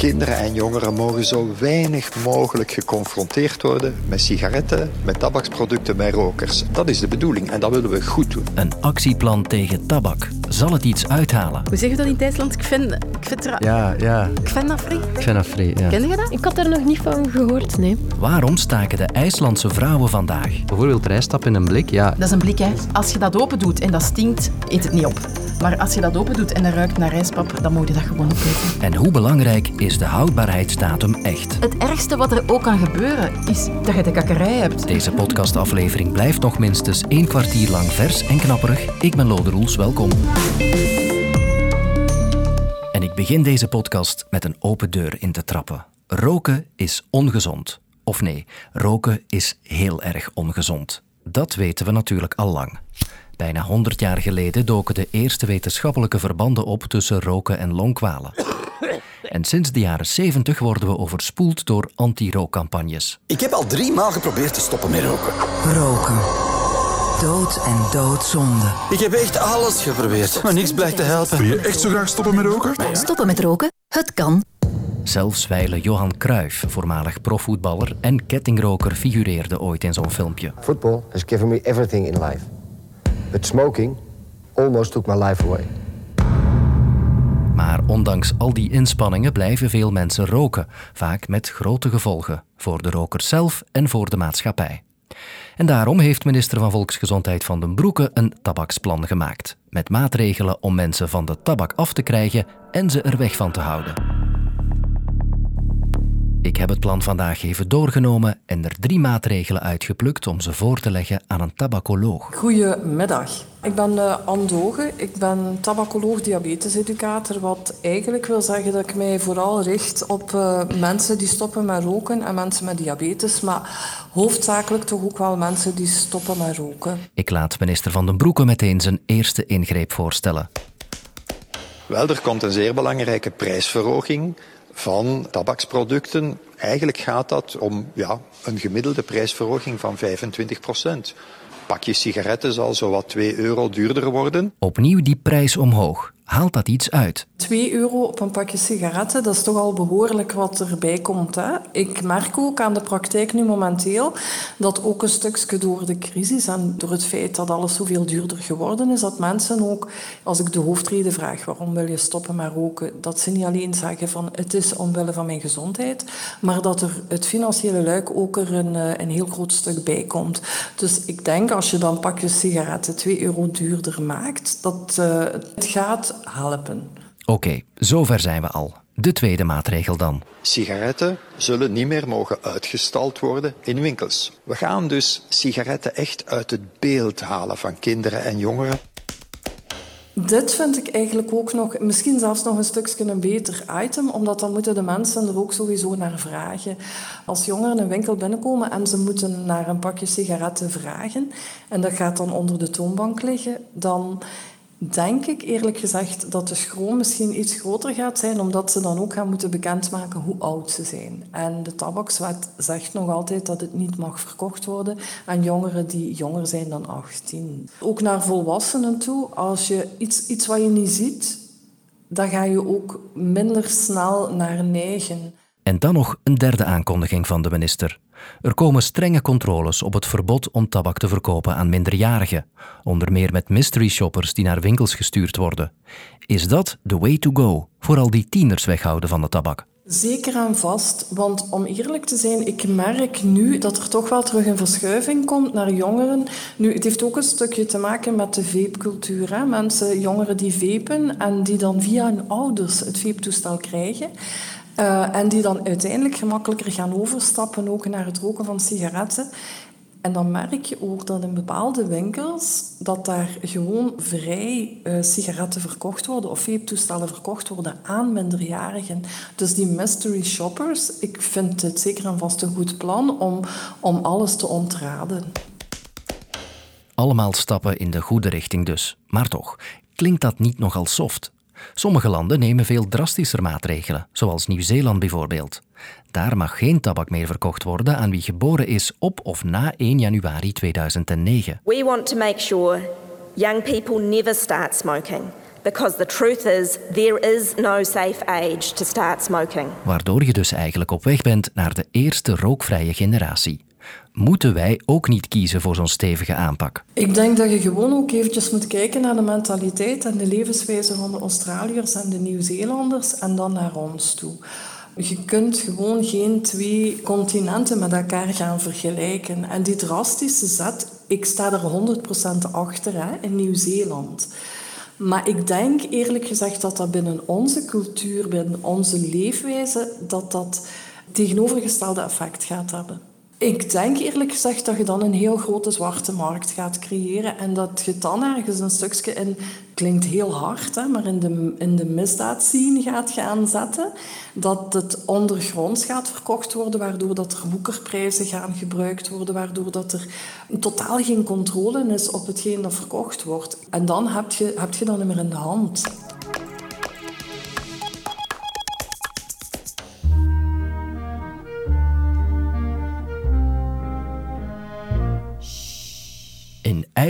Kinderen en jongeren mogen zo weinig mogelijk geconfronteerd worden met sigaretten, met tabaksproducten, met rokers. Dat is de bedoeling en dat willen we goed doen. Een actieplan tegen tabak. Zal het iets uithalen? Hoe zeg je dat in Duitsland? Ik vind, ik vind er... Ja, ja. Ik vind dat. Ik vind dat ja. Ken je dat? Ik had er nog niet van gehoord, nee. Waarom staken de IJslandse vrouwen vandaag? Bijvoorbeeld rijstap in een blik, ja. Dat is een blik, hè. Als je dat open doet en dat stinkt, eet het niet op. Maar als je dat open doet en dat ruikt naar rijstpap, dan moet je dat gewoon opeten. En hoe belangrijk is de houdbaarheidsdatum echt? Het ergste wat er ook kan gebeuren, is dat je de kakkerij hebt. Deze podcastaflevering blijft nog minstens één kwartier lang vers en knapperig. Ik ben Lode Roels, welkom. En ik begin deze podcast met een open deur in te trappen. Roken is ongezond. Of nee, roken is heel erg ongezond. Dat weten we natuurlijk al lang. Bijna 100 jaar geleden doken de eerste wetenschappelijke verbanden op tussen roken en longkwalen. En sinds de jaren 70 worden we overspoeld door anti-rookcampagnes. Ik heb al drie maal geprobeerd te stoppen met roken. Roken. Dood en doodzonde. Ik heb echt alles geprobeerd, maar niks blijkt te helpen. Wil je echt zo graag stoppen met roken? Stoppen met roken? Het kan. Zelfs wijle Johan Cruijff, voormalig profvoetballer en kettingroker, figureerde ooit in zo'n filmpje. Football has given me everything in life. But smoking almost took my life away. Maar ondanks al die inspanningen blijven veel mensen roken, vaak met grote gevolgen voor de rokers zelf en voor de maatschappij. En daarom heeft minister van Volksgezondheid Van den Broeke een tabaksplan gemaakt, met maatregelen om mensen van de tabak af te krijgen en ze er weg van te houden. Ik heb het plan vandaag even doorgenomen en er drie maatregelen uitgeplukt om ze voor te leggen aan een tabacoloog. Goedemiddag. Ik ben uh, Anne Doge. Ik ben tabacoloog diabeteseducator. Wat eigenlijk wil zeggen dat ik mij vooral richt op uh, mensen die stoppen met roken en mensen met diabetes. Maar hoofdzakelijk toch ook wel mensen die stoppen met roken. Ik laat minister Van den Broeke meteen zijn eerste ingreep voorstellen. Wel, er komt een zeer belangrijke prijsverhoging van tabaksproducten. Eigenlijk gaat dat om ja, een gemiddelde prijsverhoging van 25 procent. Pakje sigaretten zal zowat 2 euro duurder worden. Opnieuw die prijs omhoog. Haalt dat iets uit? 2 euro op een pakje sigaretten, dat is toch al behoorlijk wat erbij komt. Hè? Ik merk ook aan de praktijk nu momenteel dat ook een stukje door de crisis en door het feit dat alles zoveel duurder geworden is, dat mensen ook, als ik de hoofdreden vraag waarom wil je stoppen met roken, dat ze niet alleen zeggen van het is omwille van mijn gezondheid, maar dat er het financiële luik ook er een, een heel groot stuk bij komt. Dus ik denk als je dan pakjes sigaretten 2 euro duurder maakt, dat uh, het gaat helpen. Oké, okay, zover zijn we al. De tweede maatregel dan. Sigaretten zullen niet meer mogen uitgestald worden in winkels. We gaan dus sigaretten echt uit het beeld halen van kinderen en jongeren. Dit vind ik eigenlijk ook nog, misschien zelfs nog een stukje een beter item, omdat dan moeten de mensen er ook sowieso naar vragen. Als jongeren een winkel binnenkomen en ze moeten naar een pakje sigaretten vragen, en dat gaat dan onder de toonbank liggen, dan denk ik eerlijk gezegd dat de schroom misschien iets groter gaat zijn, omdat ze dan ook gaan moeten bekendmaken hoe oud ze zijn. En de tabakswet zegt nog altijd dat het niet mag verkocht worden aan jongeren die jonger zijn dan 18. Ook naar volwassenen toe, als je iets, iets wat je niet ziet, dan ga je ook minder snel naar neigen. En dan nog een derde aankondiging van de minister. Er komen strenge controles op het verbod om tabak te verkopen aan minderjarigen, onder meer met mystery shoppers die naar winkels gestuurd worden. Is dat the way to go voor al die tieners weghouden van de tabak? Zeker en vast, want om eerlijk te zijn, ik merk nu dat er toch wel terug een verschuiving komt naar jongeren. Nu, het heeft ook een stukje te maken met de vapecultuur. Hè? Mensen, jongeren die vapen en die dan via hun ouders het vape-toestel krijgen. Uh, en die dan uiteindelijk gemakkelijker gaan overstappen ook naar het roken van sigaretten. En dan merk je ook dat in bepaalde winkels dat daar gewoon vrij uh, sigaretten verkocht worden of vape-toestellen verkocht worden aan minderjarigen. Dus die mystery shoppers, ik vind het zeker en vast een goed plan om, om alles te ontraden. Allemaal stappen in de goede richting dus. Maar toch, klinkt dat niet nogal soft? Sommige landen nemen veel drastischer maatregelen, zoals Nieuw-Zeeland bijvoorbeeld. Daar mag geen tabak meer verkocht worden aan wie geboren is op of na 1 januari 2009. We want to make sure young people never start smoking. Because the truth is, there is no safe age to start smoking. Waardoor je dus eigenlijk op weg bent naar de eerste rookvrije generatie. Moeten wij ook niet kiezen voor zo'n stevige aanpak? Ik denk dat je gewoon ook eventjes moet kijken naar de mentaliteit en de levenswijze van de Australiërs en de Nieuw-Zeelanders en dan naar ons toe. Je kunt gewoon geen twee continenten met elkaar gaan vergelijken. En die drastische zet, ik sta er 100% achter hè, in Nieuw-Zeeland. Maar ik denk eerlijk gezegd dat dat binnen onze cultuur, binnen onze leefwijze, dat dat tegenovergestelde effect gaat hebben. Ik denk eerlijk gezegd dat je dan een heel grote zwarte markt gaat creëren en dat je dan ergens een stukje in, klinkt heel hard, hè, maar in de, in de misdaadscene gaat gaan zetten, dat het ondergronds gaat verkocht worden, waardoor dat er woekerprijzen gaan gebruikt worden, waardoor dat er totaal geen controle is op hetgeen dat verkocht wordt. En dan heb je, heb je dat meer in de hand.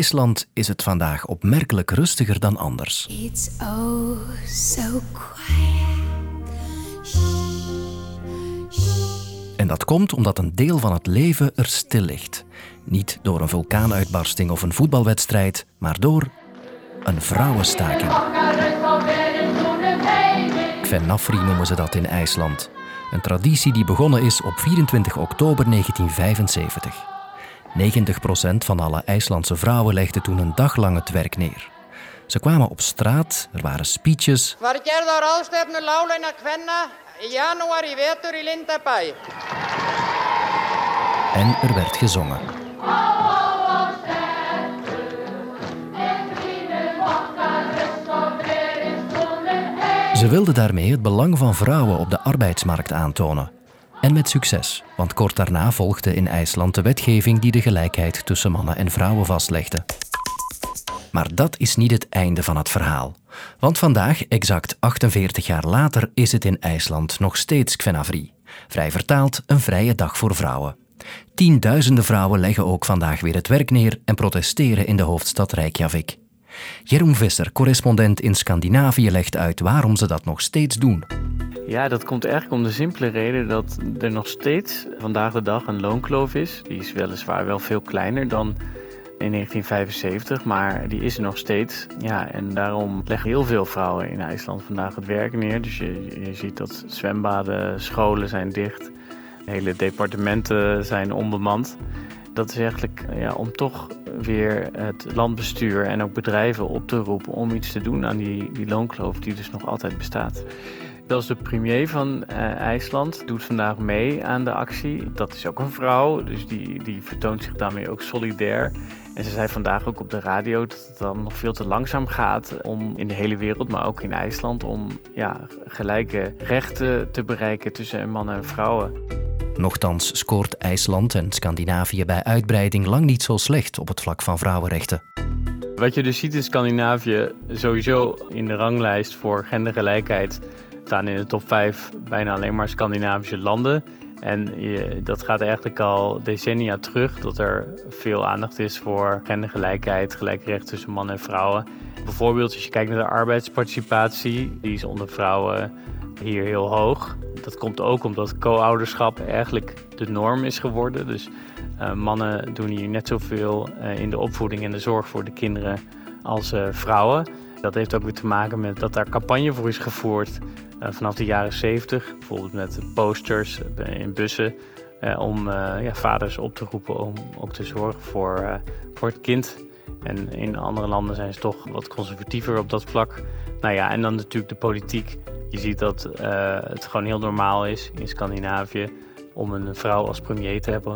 IJsland is het vandaag opmerkelijk rustiger dan anders. It's oh so quiet. En dat komt omdat een deel van het leven er stil ligt. Niet door een vulkaanuitbarsting of een voetbalwedstrijd, maar door een vrouwenstaking. Kvenafri noemen ze dat in IJsland. Een traditie die begonnen is op 24 oktober 1975. 90% van alle IJslandse vrouwen legden toen een dag lang het werk neer. Ze kwamen op straat, er waren speeches. En er werd gezongen. Ze wilden daarmee het belang van vrouwen op de arbeidsmarkt aantonen. En met succes, want kort daarna volgde in IJsland de wetgeving die de gelijkheid tussen mannen en vrouwen vastlegde. Maar dat is niet het einde van het verhaal. Want vandaag, exact 48 jaar later, is het in IJsland nog steeds Kvenavri. Vrij vertaald, een vrije dag voor vrouwen. Tienduizenden vrouwen leggen ook vandaag weer het werk neer en protesteren in de hoofdstad Reykjavik. Jeroen Visser, correspondent in Scandinavië, legt uit waarom ze dat nog steeds doen. Ja, dat komt eigenlijk om de simpele reden dat er nog steeds vandaag de dag een loonkloof is. Die is weliswaar wel veel kleiner dan in 1975, maar die is er nog steeds. Ja, en daarom leggen heel veel vrouwen in IJsland vandaag het werk neer. Dus je, je ziet dat zwembaden, scholen zijn dicht, hele departementen zijn onbemand. Dat is eigenlijk ja, om toch weer het landbestuur en ook bedrijven op te roepen om iets te doen aan die, die loonkloof die dus nog altijd bestaat. Dat is de premier van uh, IJsland, doet vandaag mee aan de actie. Dat is ook een vrouw, dus die, die vertoont zich daarmee ook solidair. En ze zei vandaag ook op de radio dat het dan nog veel te langzaam gaat om in de hele wereld, maar ook in IJsland, om ja, gelijke rechten te bereiken tussen mannen en vrouwen. Nochtans scoort IJsland en Scandinavië bij uitbreiding lang niet zo slecht op het vlak van vrouwenrechten. Wat je dus ziet in Scandinavië, sowieso in de ranglijst voor gendergelijkheid, staan in de top 5 bijna alleen maar Scandinavische landen. En dat gaat eigenlijk al decennia terug dat er veel aandacht is voor gendergelijkheid, gelijke rechten tussen mannen en vrouwen. Bijvoorbeeld als je kijkt naar de arbeidsparticipatie, die is onder vrouwen hier heel hoog. Dat komt ook omdat co-ouderschap eigenlijk de norm is geworden. Dus uh, mannen doen hier net zoveel uh, in de opvoeding en de zorg voor de kinderen als uh, vrouwen. Dat heeft ook weer te maken met dat daar campagne voor is gevoerd vanaf de jaren 70. Bijvoorbeeld met posters in bussen. om ja, vaders op te roepen om ook te zorgen voor, voor het kind. En in andere landen zijn ze toch wat conservatiever op dat vlak. Nou ja, en dan natuurlijk de politiek. Je ziet dat uh, het gewoon heel normaal is in Scandinavië om een vrouw als premier te hebben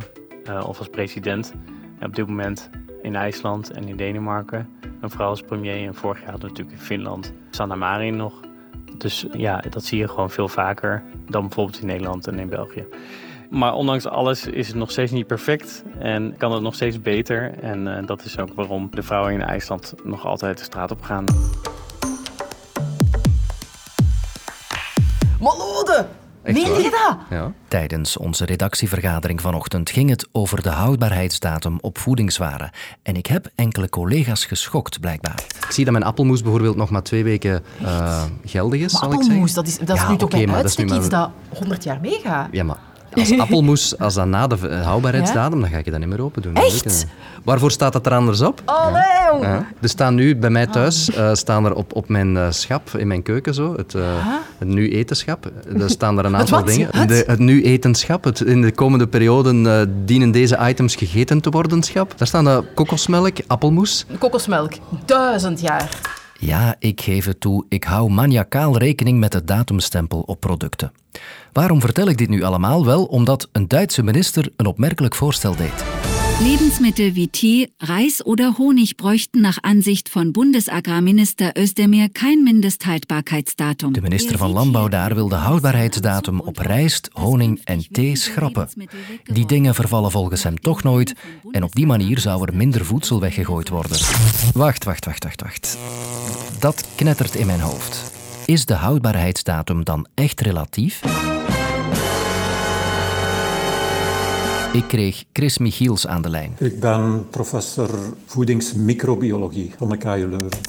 uh, of als president. En op dit moment in IJsland en in Denemarken een vrouw als premier. En vorig jaar hadden we natuurlijk in Finland Sanna Marin nog. Dus ja, dat zie je gewoon veel vaker dan bijvoorbeeld in Nederland en in België. Maar ondanks alles is het nog steeds niet perfect en kan het nog steeds beter. En uh, dat is ook waarom de vrouwen in IJsland nog altijd de straat op gaan. Malode! Meen je dat? Ja. Tijdens onze redactievergadering vanochtend ging het over de houdbaarheidsdatum op voedingswaren. En ik heb enkele collega's geschokt, blijkbaar. Ik zie dat mijn appelmoes bijvoorbeeld nog maar twee weken uh, geldig is, maar zal ik zeggen. appelmoes, dat is, dat is Ja, nu toch dat is uitstek nu iets maar- dat 100 jaar meegaat? Ja, maar als appelmoes, als dat na de houdbaarheidsdatum, dan ga ik je dat niet meer open doen. Echt? Waarvoor staat dat er anders op? Oh, nee! Ja. Er staan nu bij mij thuis eh, staan er op, op mijn eh, schap in mijn keuken zo, het, eh, het nu etenschap. Er staan er een aantal dingen. Het? De, het nu etenschap. Het, in de komende perioden dienen deze items gegeten te worden. Schap. Daar staan de kokosmelk, appelmoes. Kokosmelk, duizend jaar. Ja, ik geef het toe, ik hou maniacaal rekening met de datumstempel op producten. Waarom vertel ik dit nu allemaal? Wel omdat een Duitse minister een opmerkelijk voorstel deed. Lebensmittel wie Tee, Reis oder Honig bräuchten nach Ansicht von Bundesagrarminister Özdemir kein Mindesthaltbarkeitsdatum. De minister van Landbouw daar wil de houdbaarheidsdatum op rijst, honing en thee schrappen. Die dingen vervallen volgens hem toch nooit en op die manier zou er minder voedsel weggegooid worden. Wacht, wacht, wacht, wacht, wacht. Dat knettert in mijn hoofd. Is de houdbaarheidsdatum dan echt relatief? Ik kreeg Chris Michiels aan de lijn. Ik ben professor voedingsmicrobiologie van de KU Leuven.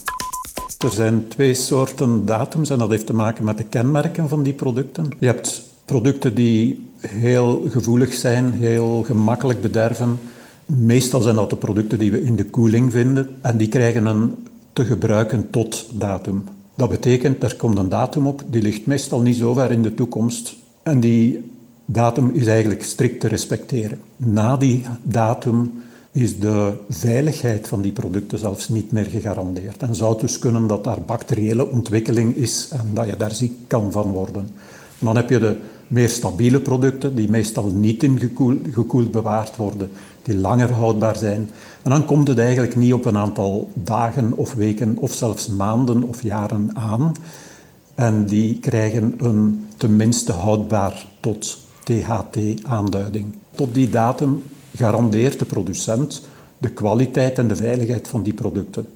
Er zijn twee soorten datums en dat heeft te maken met de kenmerken van die producten. Je hebt producten die heel gevoelig zijn, heel gemakkelijk bederven. Meestal zijn dat de producten die we in de koeling vinden en die krijgen een te gebruiken tot datum. Dat betekent, er komt een datum op, die ligt meestal niet zo ver in de toekomst en die datum is eigenlijk strikt te respecteren. Na die datum is de veiligheid van die producten zelfs niet meer gegarandeerd. En zou dus kunnen dat daar bacteriële ontwikkeling is en dat je daar ziek kan van worden. Dan heb je de meer stabiele producten, die meestal niet in gekoeld bewaard worden, die langer houdbaar zijn. En dan komt het eigenlijk niet op een aantal dagen of weken of zelfs maanden of jaren aan. En die krijgen een tenminste houdbaar tot THT-aanduiding. Tot die datum garandeert de producent de kwaliteit en de veiligheid van die producten.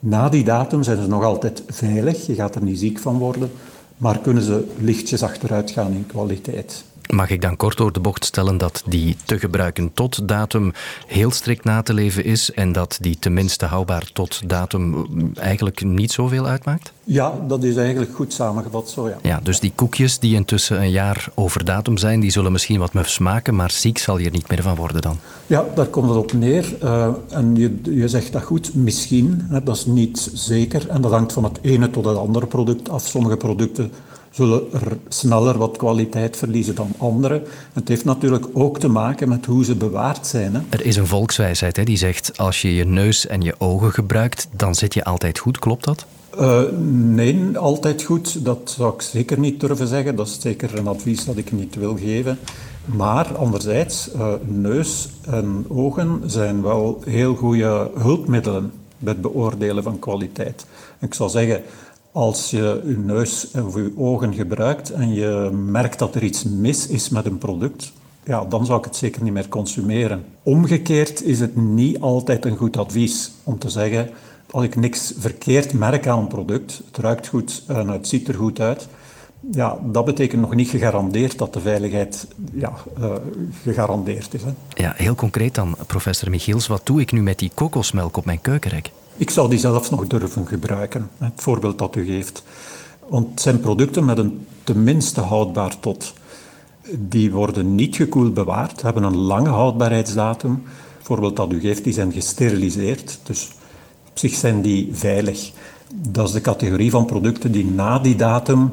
Na die datum zijn ze nog altijd veilig, je gaat er niet ziek van worden, maar kunnen ze lichtjes achteruit gaan in kwaliteit. Mag ik dan kort door de bocht stellen dat die te gebruiken tot datum heel strikt na te leven is en dat die tenminste houdbaar tot datum eigenlijk niet zoveel uitmaakt? Ja, dat is eigenlijk goed samengevat zo, ja. Ja, dus die koekjes die intussen een jaar over datum zijn, die zullen misschien wat muf smaken, maar ziek zal je er niet meer van worden dan. Ja, daar komt het op neer. Uh, en je, je zegt dat goed, misschien. Hè, dat is niet zeker. En dat hangt van het ene tot het andere product af. Sommige producten zullen er sneller wat kwaliteit verliezen dan andere. Het heeft natuurlijk ook te maken met hoe ze bewaard zijn. Hè. Er is een volkswijsheid hè, die zegt, als je je neus en je ogen gebruikt, dan zit je altijd goed. Klopt dat? Uh, nee, altijd goed. Dat zou ik zeker niet durven zeggen. Dat is zeker een advies dat ik niet wil geven. Maar anderzijds, uh, neus en ogen zijn wel heel goede hulpmiddelen bij het beoordelen van kwaliteit. Ik zou zeggen, als je je neus of je ogen gebruikt en je merkt dat er iets mis is met een product, ja, dan zou ik het zeker niet meer consumeren. Omgekeerd is het niet altijd een goed advies om te zeggen, als ik niks verkeerd merk aan een product, het ruikt goed en het ziet er goed uit, ja, dat betekent nog niet gegarandeerd dat de veiligheid ja, uh, gegarandeerd is. Hè. Ja, heel concreet dan, professor Michiels, wat doe ik nu met die kokosmelk op mijn keukenrek? Ik zou die zelfs nog durven gebruiken, het voorbeeld dat u geeft. Want het zijn producten met een tenminste houdbaar tot. Die worden niet gekoeld bewaard, hebben een lange houdbaarheidsdatum. Het voorbeeld dat u geeft, die zijn gesteriliseerd. Dus op zich zijn die veilig. Dat is de categorie van producten die na die datum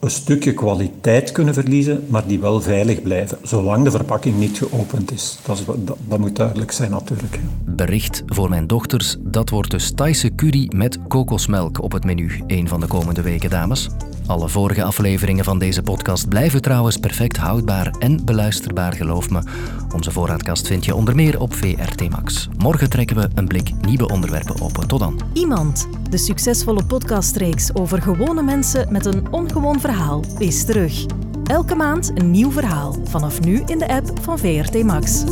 een stukje kwaliteit kunnen verliezen, maar die wel veilig blijven, zolang de verpakking niet geopend is. Dat, is, dat, dat moet duidelijk zijn natuurlijk. Bericht voor mijn dochters, dat wordt dus Thaise curry met kokosmelk op het menu, een van de komende weken, dames. Alle vorige afleveringen van deze podcast blijven trouwens perfect houdbaar en beluisterbaar, geloof me. Onze voorraadkast vind je onder meer op VRT Max. Morgen trekken we een blik nieuwe onderwerpen open. Tot dan. Iemand, de succesvolle podcastreeks over gewone mensen met een ongewoon verhaal, is terug. Elke maand een nieuw verhaal, vanaf nu in de app van VRT Max.